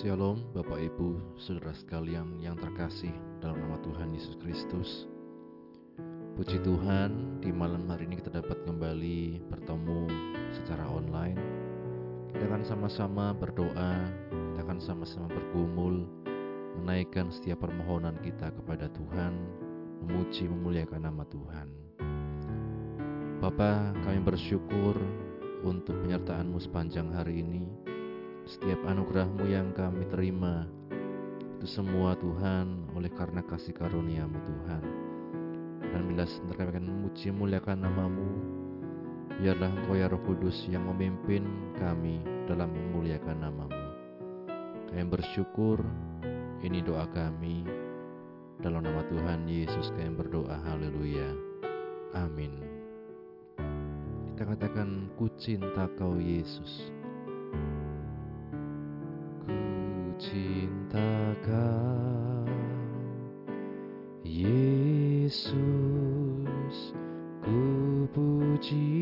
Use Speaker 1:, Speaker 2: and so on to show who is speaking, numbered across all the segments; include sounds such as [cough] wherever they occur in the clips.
Speaker 1: Shalom Bapak Ibu, Saudara sekalian yang terkasih dalam nama Tuhan Yesus Kristus. Puji Tuhan, di malam hari ini kita dapat kembali bertemu secara online. Kita akan sama-sama berdoa, kita akan sama-sama bergumul, menaikkan setiap permohonan kita kepada Tuhan, memuji memuliakan nama Tuhan. Bapa, kami bersyukur untuk penyertaan-Mu sepanjang hari ini setiap anugerahmu yang kami terima itu semua Tuhan oleh karena kasih karuniamu Tuhan. Dan bila sebentar kami akan memuji muliakan namamu biarlah engkau ya roh kudus yang memimpin kami dalam memuliakan namamu. Kami bersyukur ini doa kami. Dalam nama Tuhan Yesus kami berdoa haleluya. Amin. Kita katakan ku cinta kau Yesus cinta kau Yesus ku puji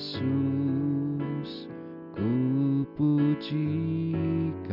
Speaker 1: Yesus ku pujikan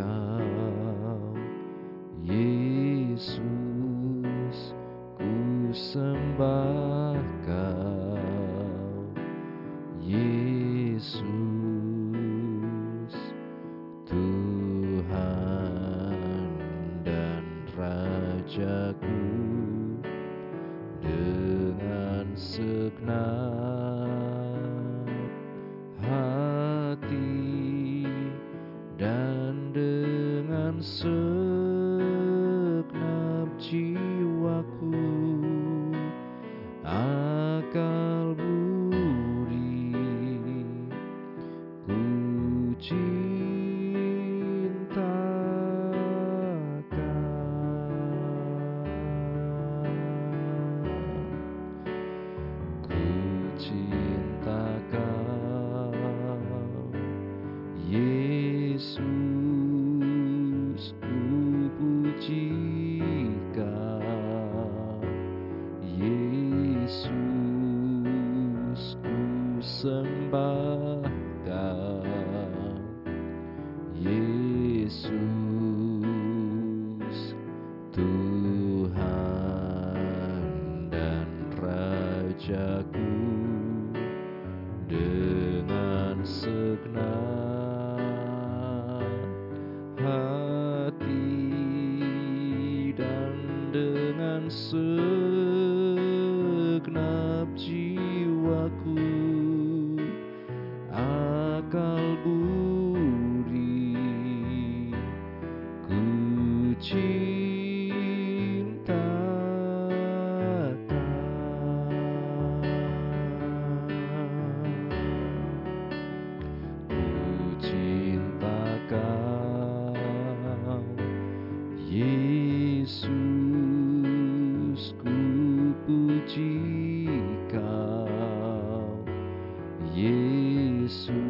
Speaker 1: Isso.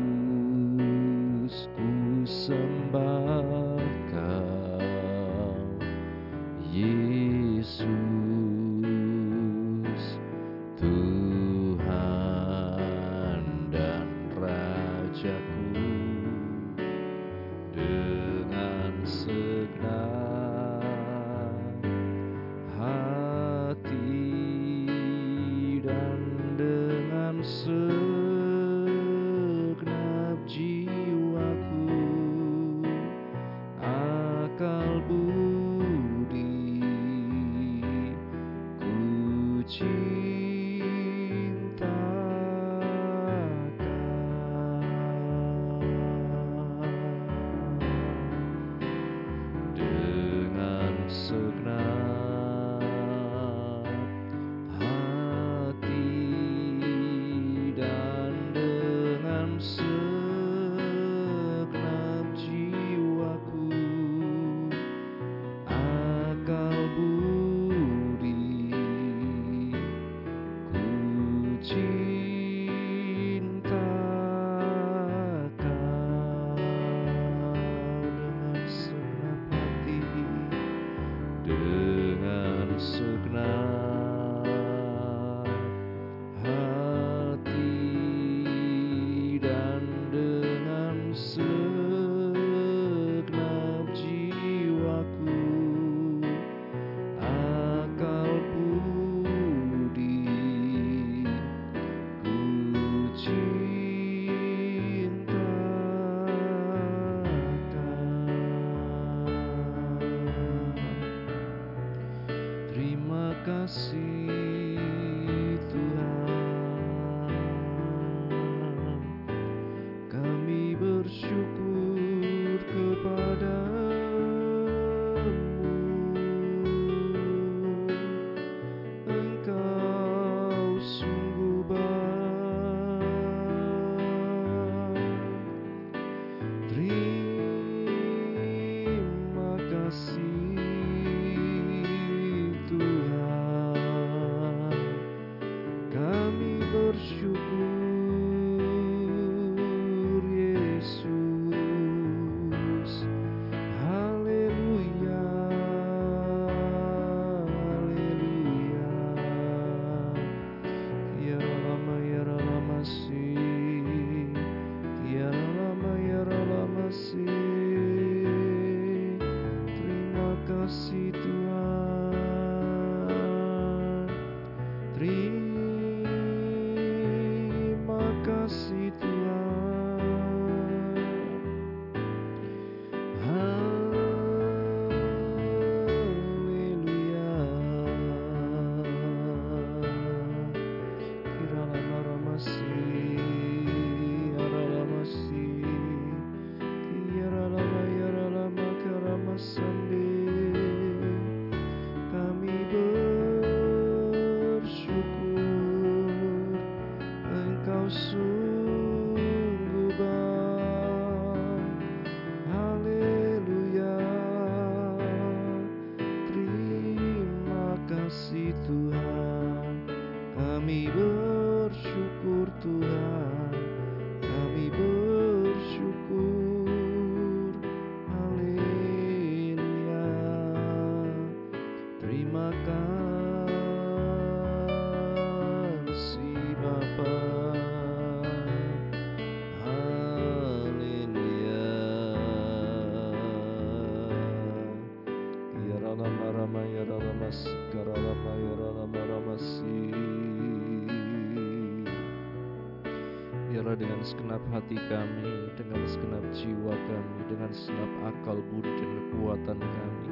Speaker 1: hati kami dengan segenap jiwa kami dengan segenap akal budi dan kekuatan kami.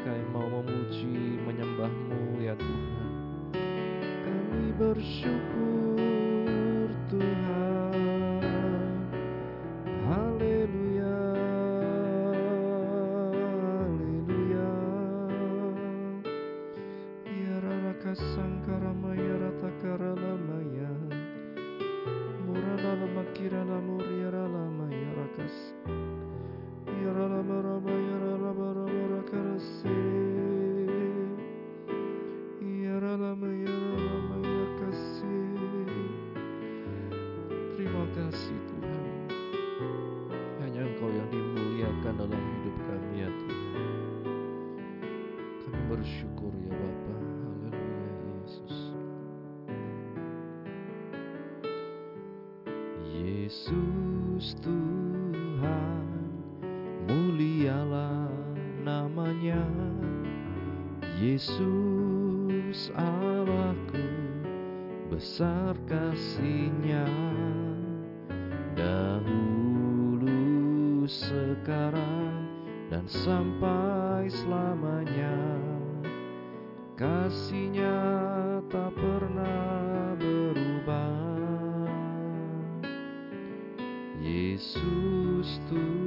Speaker 1: Kami mau memuji menyembahmu ya Tuhan. Kami bersyukur kasihnya tak pernah berubah. Yesus Tuhan.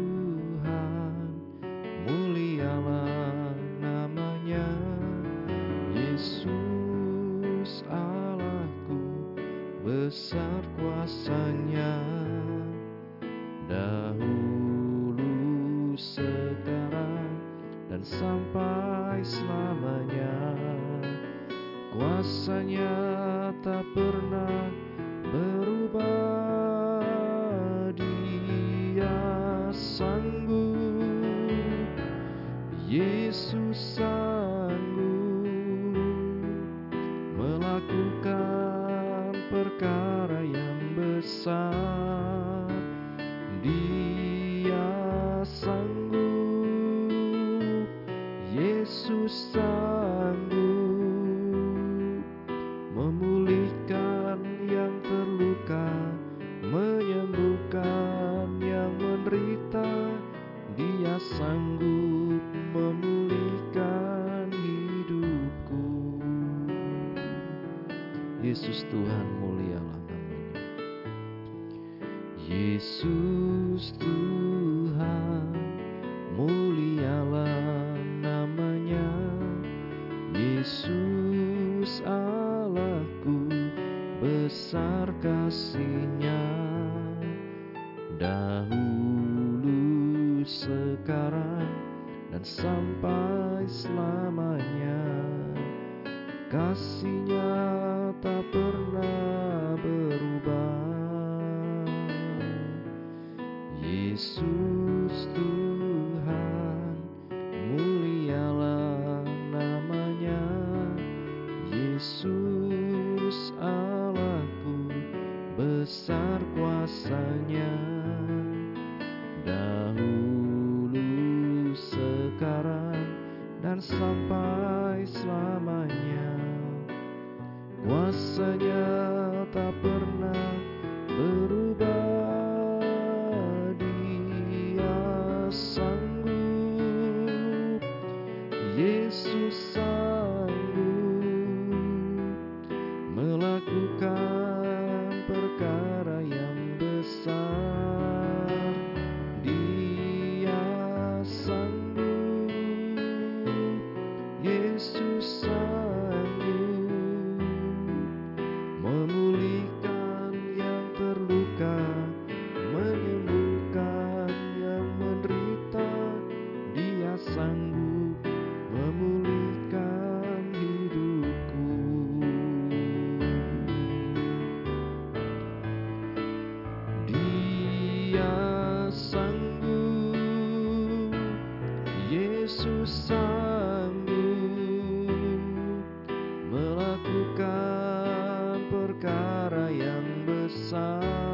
Speaker 1: Dan sampai selamanya kuasanya besar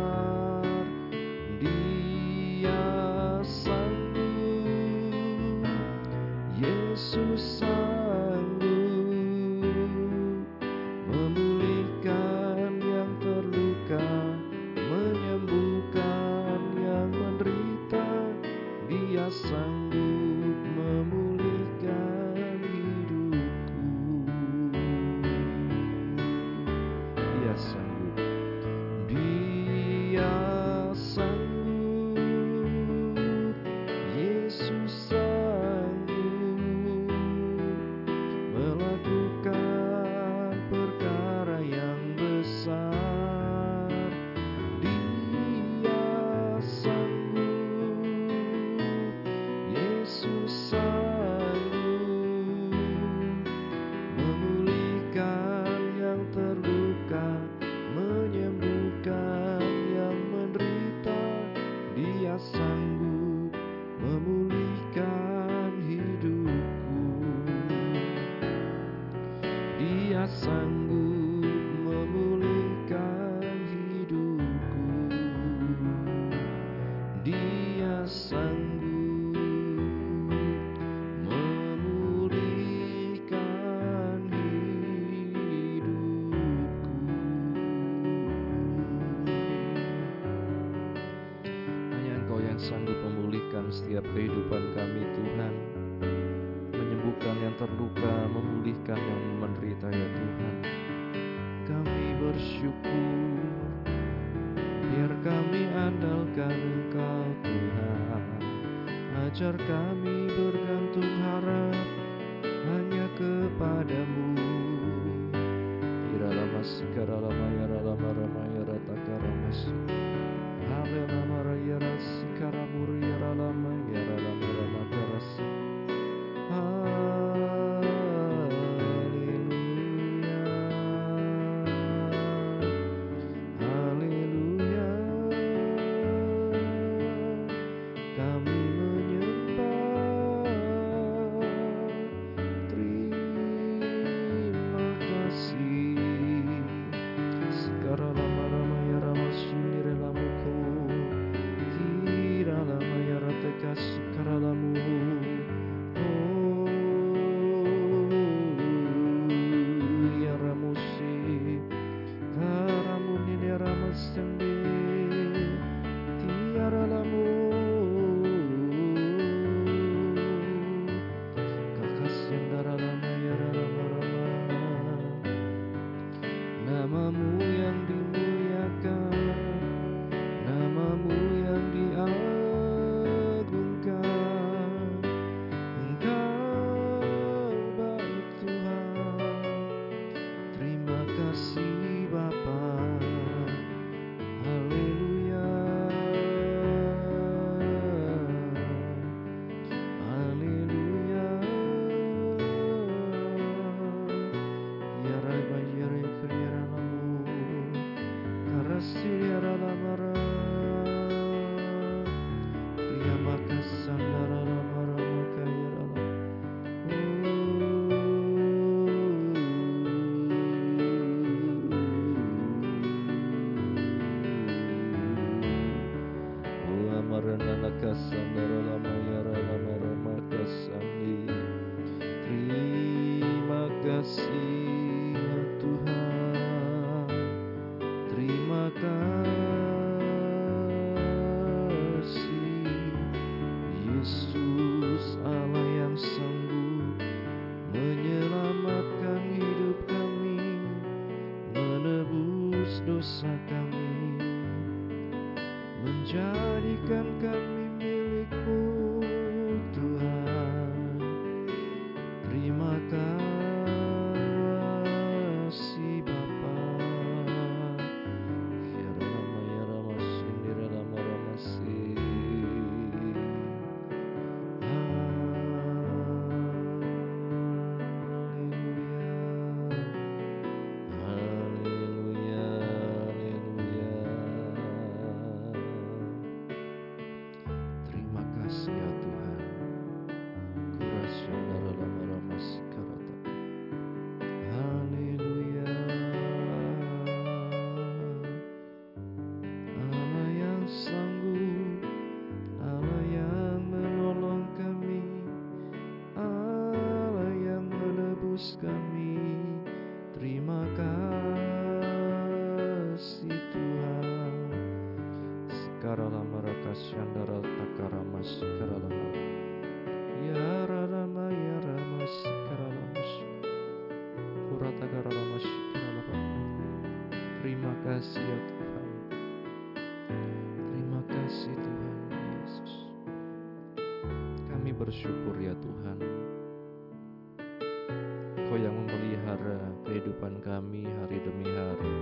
Speaker 1: Kau yang memelihara kehidupan kami hari demi hari.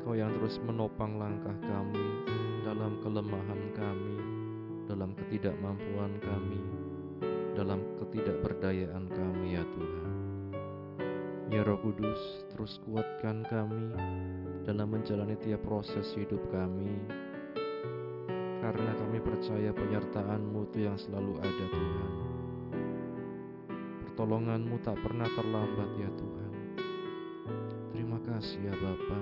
Speaker 1: Kau yang terus menopang langkah kami dalam kelemahan kami Dalam ketidakmampuan kami Dalam ketidakberdayaan kami ya Tuhan. Ya Roh Kudus terus kuatkan kami dalam menjalani tiap proses hidup kami. Karena kami percaya penyertaan-Mu itu yang selalu ada Tuhan. Pertolongan-Mu tak pernah terlambat ya Tuhan. Terima kasih ya Bapa.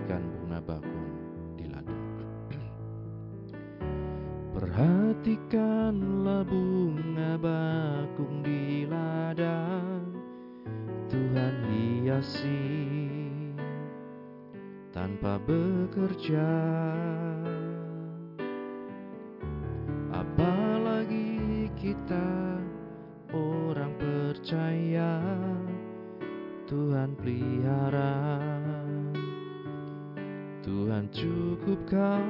Speaker 1: Perhatikan bunga bakung di ladang. [clears throat] Perhatikanlah bunga bakung di ladang. Tuhan hiasi tanpa bekerja. Kita orang percaya Tuhan pelihara Tuhan cukupkan.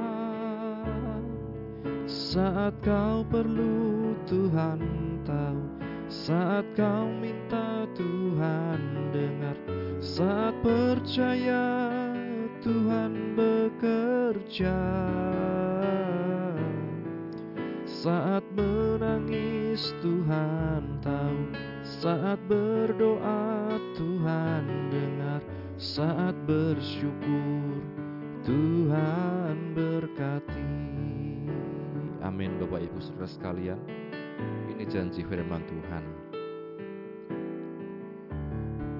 Speaker 1: Saat kau perlu Tuhan tahu. Saat kau minta Tuhan dengar. Saat percaya Tuhan bekerja. Saat menangis Tuhan tahu. Saat berdoa Tuhan dengar. Saat bersyukur Tuhan berkati. Amin Bapak Ibu Saudara sekalian. Ini janji firman Tuhan.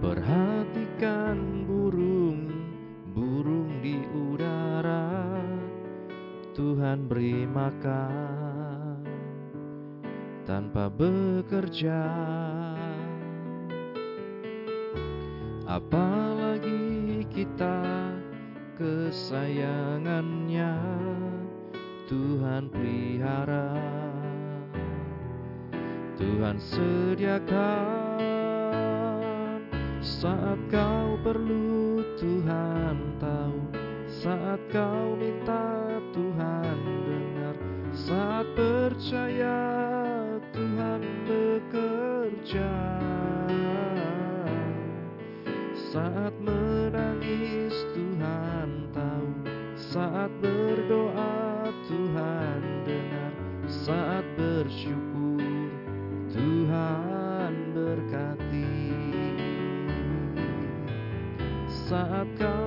Speaker 1: Perhatikan burung Burung di udara. Tuhan beri makan tanpa bekerja. Apalagi kita kesayangannya. Tuhan pelihara. Tuhan sediakan. Saat kau perlu Tuhan tahu. Saat kau minta Tuhan dengar. Saat percaya Tuhan bekerja berdoa Tuhan dengar Saat bersyukur. Tuhan berkati. Saat kau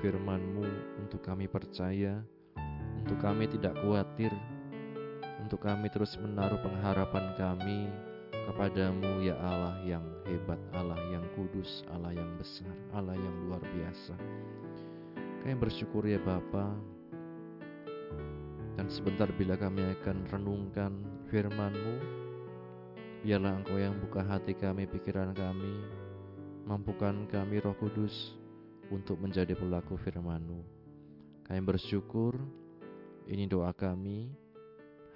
Speaker 1: firman-Mu untuk kami percaya, untuk kami tidak khawatir, untuk kami terus menaruh pengharapan kami kepadamu ya Allah yang hebat, Allah yang kudus, Allah yang besar, Allah yang luar biasa. Kami bersyukur ya Bapa. Dan sebentar bila kami akan renungkan firman-Mu, biarlah Engkau yang buka hati kami, pikiran kami, mampukan kami Roh Kudus untuk menjadi pelaku firman-Mu. Kami bersyukur, ini doa kami,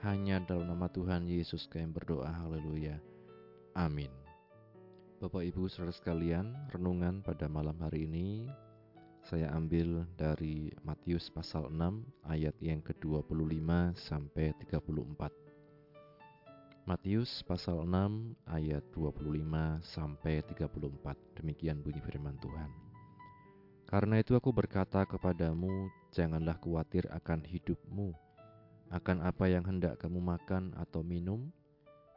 Speaker 1: hanya dalam nama Tuhan Yesus kami berdoa, haleluya. Amin. Bapak Ibu saudara sekalian, renungan pada malam hari ini saya ambil dari Matius pasal 6 ayat yang ke-25 sampai 34. Matius pasal 6 ayat 25 sampai 34. Demikian bunyi firman Tuhan. Karena itu aku berkata kepadamu, janganlah khawatir akan hidupmu, akan apa yang hendak kamu makan atau minum,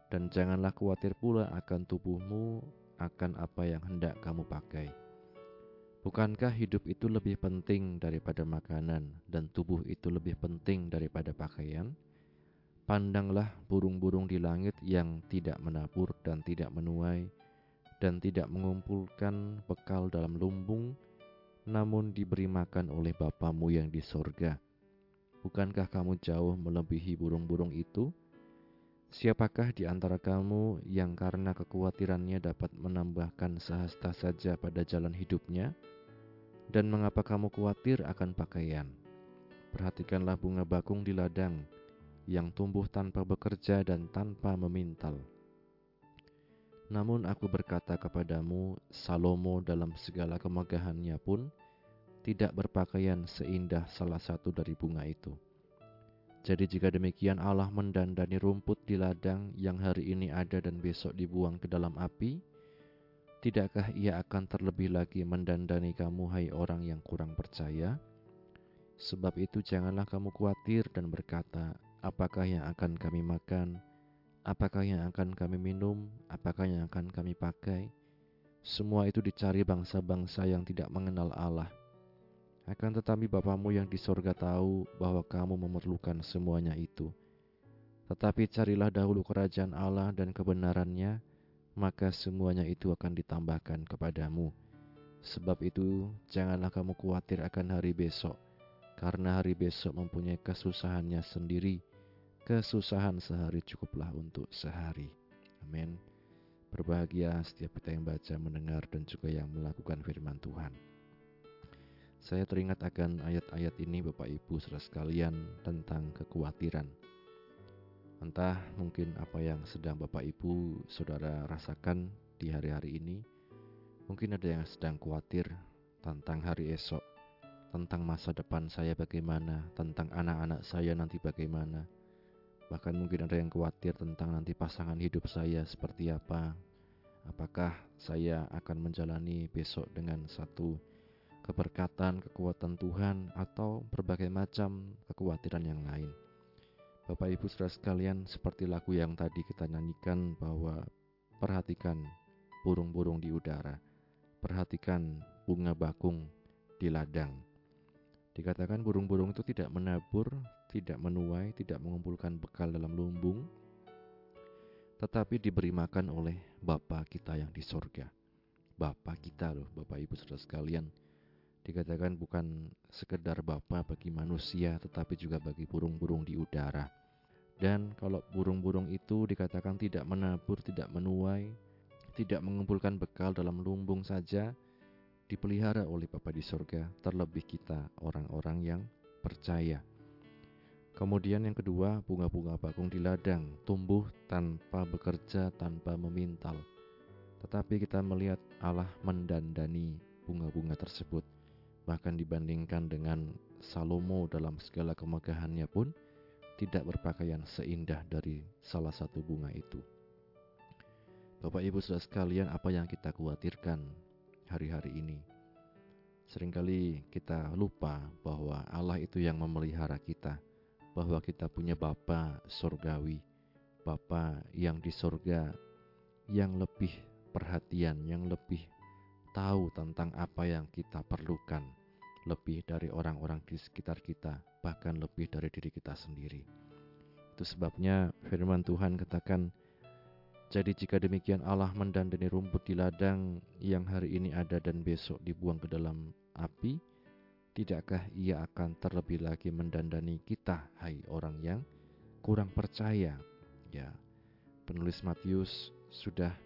Speaker 1: dan janganlah khawatir pula akan tubuhmu, akan apa yang hendak kamu pakai. Bukankah hidup itu lebih penting daripada makanan, dan tubuh itu lebih penting daripada pakaian? Pandanglah burung-burung di langit yang tidak menabur dan tidak menuai, dan tidak mengumpulkan bekal dalam lumbung, namun diberi makan oleh Bapamu yang di sorga. Bukankah kamu jauh melebihi burung-burung itu?' Siapakah di antara kamu yang karena kekhawatirannya dapat menambahkan sehasta saja pada jalan hidupnya? Dan mengapa kamu khawatir akan pakaian? Perhatikanlah bunga bakung di ladang yang tumbuh tanpa bekerja dan tanpa memintal. Namun aku berkata kepadamu, Salomo dalam segala kemegahannya pun tidak berpakaian seindah salah satu dari bunga itu. Jadi jika demikian Allah mendandani rumput di ladang yang hari ini ada dan besok dibuang ke dalam api, tidakkah ia akan terlebih lagi mendandani kamu hai orang yang kurang percaya? Sebab itu janganlah kamu khawatir dan berkata, apakah yang akan kami makan, apakah yang akan kami minum, apakah yang akan kami pakai? Semua itu dicari bangsa-bangsa yang tidak mengenal Allah. Akan tetapi Bapamu yang di sorga tahu bahwa kamu memerlukan semuanya itu. Tetapi carilah dahulu kerajaan Allah dan kebenarannya, maka semuanya itu akan ditambahkan kepadamu. Sebab itu, janganlah kamu khawatir akan hari besok, karena hari besok mempunyai kesusahannya sendiri. Kesusahan sehari cukuplah untuk sehari. Amin. Berbahagia setiap kita yang baca, mendengar, dan juga yang melakukan firman Tuhan. Saya teringat akan ayat-ayat ini Bapak Ibu saudara sekalian tentang kekhawatiran. Entah mungkin apa yang sedang Bapak Ibu saudara rasakan di hari-hari ini. Mungkin ada yang sedang khawatir tentang hari esok, tentang masa depan saya bagaimana, tentang anak-anak saya nanti bagaimana. Bahkan mungkin ada yang khawatir tentang nanti pasangan hidup saya seperti apa. Apakah saya akan menjalani besok dengan satu keberkatan, kekuatan Tuhan, atau berbagai macam kekhawatiran yang lain. Bapak Ibu Saudara sekalian, seperti lagu yang tadi kita nyanyikan bahwa perhatikan burung-burung di udara, perhatikan bunga bakung di ladang. Dikatakan burung-burung itu tidak menabur, tidak menuai, tidak mengumpulkan bekal dalam lumbung, tetapi diberi makan oleh Bapa kita yang di sorga. Bapa kita loh, Bapak Ibu Saudara sekalian, dikatakan bukan sekedar Bapa bagi manusia tetapi juga bagi burung-burung di udara. Dan kalau burung-burung itu dikatakan tidak menabur, tidak menuai, tidak mengumpulkan bekal dalam lumbung saja, dipelihara oleh Bapa di sorga, terlebih kita orang-orang yang percaya. Kemudian yang kedua, bunga-bunga bakung di ladang tumbuh tanpa bekerja, tanpa memintal. Tetapi kita melihat Allah mendandani bunga-bunga tersebut. Bahkan dibandingkan dengan Salomo dalam segala kemegahannya pun tidak berpakaian seindah dari salah satu bunga itu. Bapak Ibu Saudara sekalian, apa yang kita khawatirkan hari-hari ini? Seringkali kita lupa bahwa Allah itu yang memelihara kita bahwa kita punya Bapa surgawi, Bapa yang di surga yang lebih perhatian, yang lebih tahu tentang apa yang kita perlukan, lebih dari orang-orang di sekitar kita, bahkan lebih dari diri kita sendiri. Itu sebabnya firman Tuhan katakan, jadi jika demikian Allah mendandani rumput di ladang yang hari ini ada dan besok dibuang ke dalam api, Tidakkah ia akan terlebih lagi mendandani kita, hai orang yang kurang percaya? Ya, penulis Matius sudah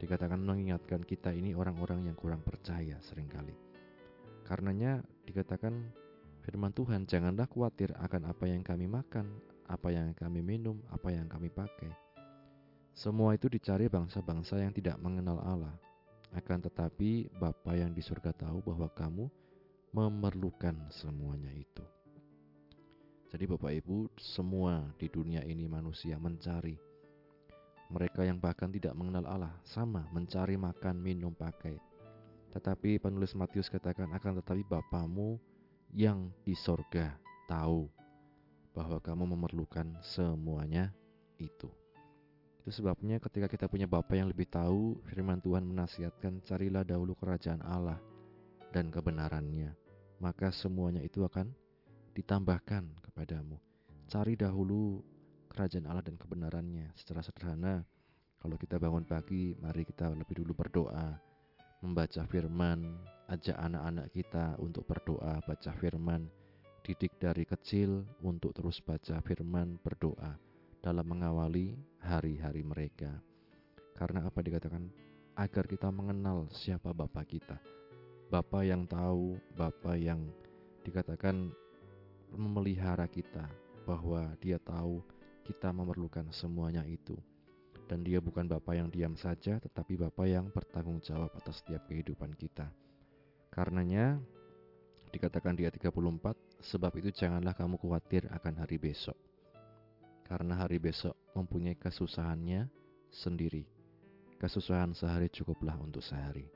Speaker 1: dikatakan mengingatkan kita ini orang-orang yang kurang percaya sering kali. Karenanya dikatakan firman Tuhan, janganlah khawatir akan apa yang kami makan, apa yang kami minum, apa yang kami pakai. Semua itu dicari bangsa-bangsa yang tidak mengenal Allah. Akan tetapi Bapa yang di surga tahu bahwa kamu memerlukan semuanya itu. Jadi Bapak Ibu, semua di dunia ini manusia mencari. Mereka yang bahkan tidak mengenal Allah sama mencari makan, minum, pakai. Tetapi penulis Matius katakan akan tetapi Bapamu yang di sorga tahu bahwa kamu memerlukan semuanya itu. Itu sebabnya ketika kita punya Bapa yang lebih tahu, firman Tuhan menasihatkan carilah dahulu kerajaan Allah dan kebenarannya, maka semuanya itu akan ditambahkan kepadamu. Cari dahulu kerajaan Allah dan kebenarannya secara sederhana. Kalau kita bangun pagi, mari kita lebih dulu berdoa, membaca firman, ajak anak-anak kita untuk berdoa, baca firman, didik dari kecil untuk terus baca firman, berdoa dalam mengawali hari-hari mereka. Karena apa dikatakan? Agar kita mengenal siapa Bapak kita Bapa yang tahu, Bapa yang dikatakan memelihara kita, bahwa Dia tahu kita memerlukan semuanya itu. Dan Dia bukan Bapa yang diam saja, tetapi Bapa yang bertanggung jawab atas setiap kehidupan kita. Karenanya dikatakan di ayat 34, sebab itu janganlah kamu khawatir akan hari besok. Karena hari besok mempunyai kesusahannya sendiri. Kesusahan sehari cukuplah untuk sehari.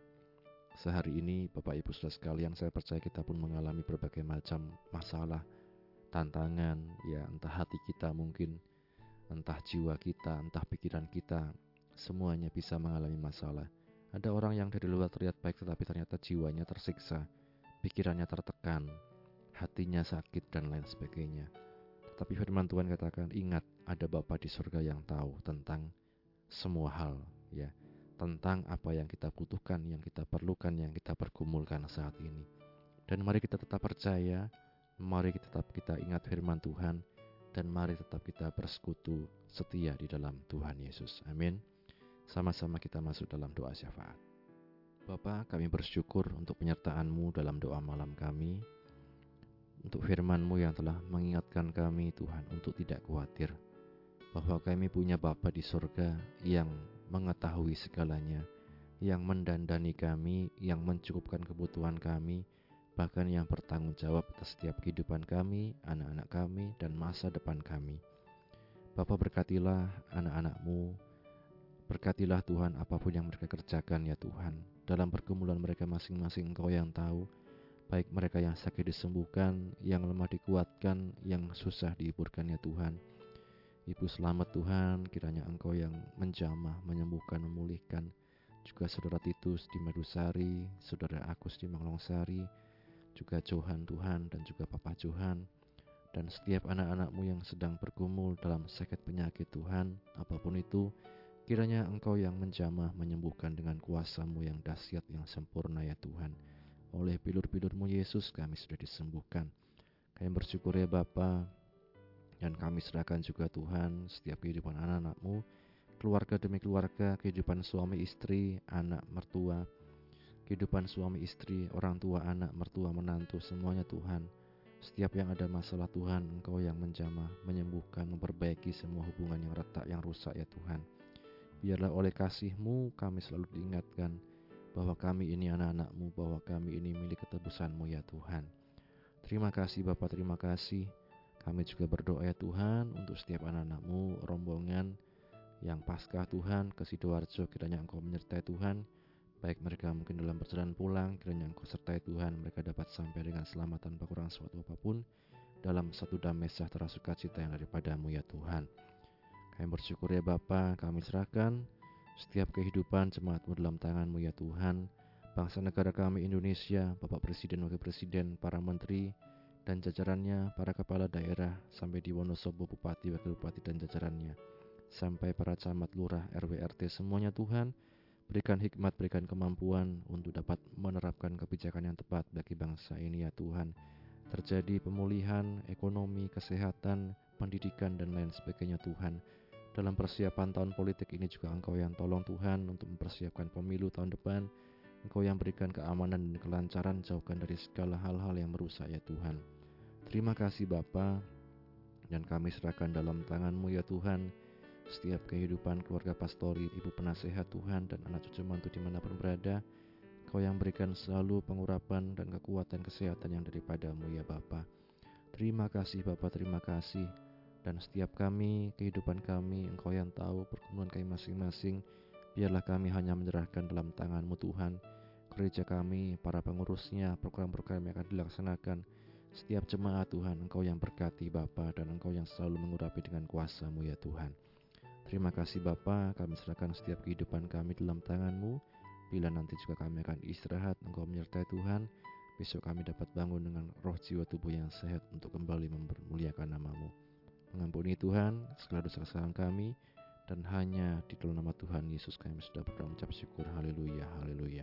Speaker 1: Sehari ini Bapak Ibu Saudara sekalian saya percaya kita pun mengalami berbagai macam masalah, tantangan, ya entah hati kita mungkin, entah jiwa kita, entah pikiran kita, semuanya bisa mengalami masalah. Ada orang yang dari luar terlihat baik tetapi ternyata jiwanya tersiksa, pikirannya tertekan, hatinya sakit dan lain sebagainya. Tetapi firman Tuhan katakan, ingat ada Bapa di surga yang tahu tentang semua hal, ya tentang apa yang kita butuhkan, yang kita perlukan, yang kita pergumulkan saat ini. Dan mari kita tetap percaya, mari kita tetap kita ingat firman Tuhan, dan mari tetap kita bersekutu setia di dalam Tuhan Yesus. Amin. Sama-sama kita masuk dalam doa syafaat. Bapa, kami bersyukur untuk penyertaan-Mu dalam doa malam kami, untuk firman-Mu yang telah mengingatkan kami Tuhan untuk tidak khawatir, bahwa kami punya Bapa di surga yang mengetahui segalanya, yang mendandani kami, yang mencukupkan kebutuhan kami, bahkan yang bertanggung jawab atas setiap kehidupan kami, anak-anak kami, dan masa depan kami. Bapa berkatilah anak-anakmu, berkatilah Tuhan apa pun yang mereka kerjakan ya Tuhan. Dalam pergumulan mereka masing-masing Engkau yang tahu, baik mereka yang sakit disembuhkan, yang lemah dikuatkan, yang susah dihiburkan ya Tuhan Ibu selamat Tuhan, kiranya Engkau yang menjamah, menyembuhkan, memulihkan. Juga saudara Titus di Medusari, saudara Agus di Manglongsari, juga Johan Tuhan dan juga Papa Johan, dan setiap anak-anakmu yang sedang bergumul dalam sakit penyakit Tuhan, apa pun itu, kiranya Engkau yang menjamah, menyembuhkan dengan kuasamu yang dahsyat, yang sempurna ya Tuhan. Oleh pilur-pilurmu Yesus kami sudah disembuhkan. Kami bersyukur ya Bapak, Dan kami serahkan juga Tuhan setiap kehidupan anak-anakmu, keluarga demi keluarga, kehidupan suami istri, anak mertua, kehidupan suami istri, orang tua, anak, mertua, menantu, semuanya Tuhan. Setiap yang ada masalah Tuhan, Engkau yang menjamah, menyembuhkan, memperbaiki semua hubungan yang retak, yang rusak ya Tuhan. Biarlah oleh kasih-Mu kami selalu diingatkan bahwa kami ini anak-anak-Mu, bahwa kami ini milik ketebusan-Mu ya Tuhan. Terima kasih Bapak, terima kasih. Kami juga berdoa ya Tuhan untuk setiap anak-anak-Mu, rombongan yang pasca Tuhan ke Sidoarjo, kiranya Engkau menyertai Tuhan, baik mereka mungkin dalam perjalanan pulang, kiranya Engkau sertai Tuhan, mereka dapat sampai dengan selamat tanpa kurang suatu apa pun, dalam satu damai sejahtera sukacita yang daripadamu ya Tuhan. Kami bersyukur ya Bapa, kami serahkan setiap kehidupan jemaatmu dalam tanganmu ya Tuhan, bangsa negara kami Indonesia, Bapak Presiden, Wakil Presiden, para Menteri, dan jajarannya, para kepala daerah, sampai di Wonosobo, Bupati, Wakil Bupati, dan jajarannya, sampai para camat, lurah, RW, RT, semuanya Tuhan, berikan hikmat, berikan kemampuan untuk dapat menerapkan kebijakan yang tepat bagi bangsa ini ya Tuhan. Terjadi pemulihan ekonomi, kesehatan, pendidikan, dan lain sebagainya Tuhan. Dalam persiapan tahun politik ini juga Engkau yang tolong Tuhan untuk mempersiapkan pemilu tahun depan. Engkau yang berikan keamanan dan kelancaran jauhkan dari segala hal-hal yang merusak ya Tuhan. Terima kasih Bapa dan kami serahkan dalam tanganmu ya Tuhan setiap kehidupan keluarga pastori, ibu penasehat Tuhan dan anak cucu mantu di mana pun berada. Kau yang berikan selalu pengurapan dan kekuatan kesehatan yang daripadamu ya Bapa. Terima kasih Bapa, terima kasih dan setiap kami, kehidupan kami, Engkau yang tahu pergumulan kami masing-masing, biarlah kami hanya menyerahkan dalam tanganmu Tuhan, gereja kami, para pengurusnya, program-program yang akan dilaksanakan, setiap jemaat Tuhan, Engkau yang berkati Bapa dan Engkau yang selalu mengurapi dengan kuasamu ya Tuhan. Terima kasih Bapa, kami serahkan setiap kehidupan kami dalam tanganmu, bila nanti juga kami akan istirahat, Engkau menyertai Tuhan, besok kami dapat bangun dengan roh jiwa tubuh yang sehat untuk kembali mempermuliakan namamu. Mengampuni Tuhan segala dosa kesalahan kami dan hanya di dalam nama Tuhan Yesus kami sudah berdoa mengucap syukur. Haleluya, haleluya.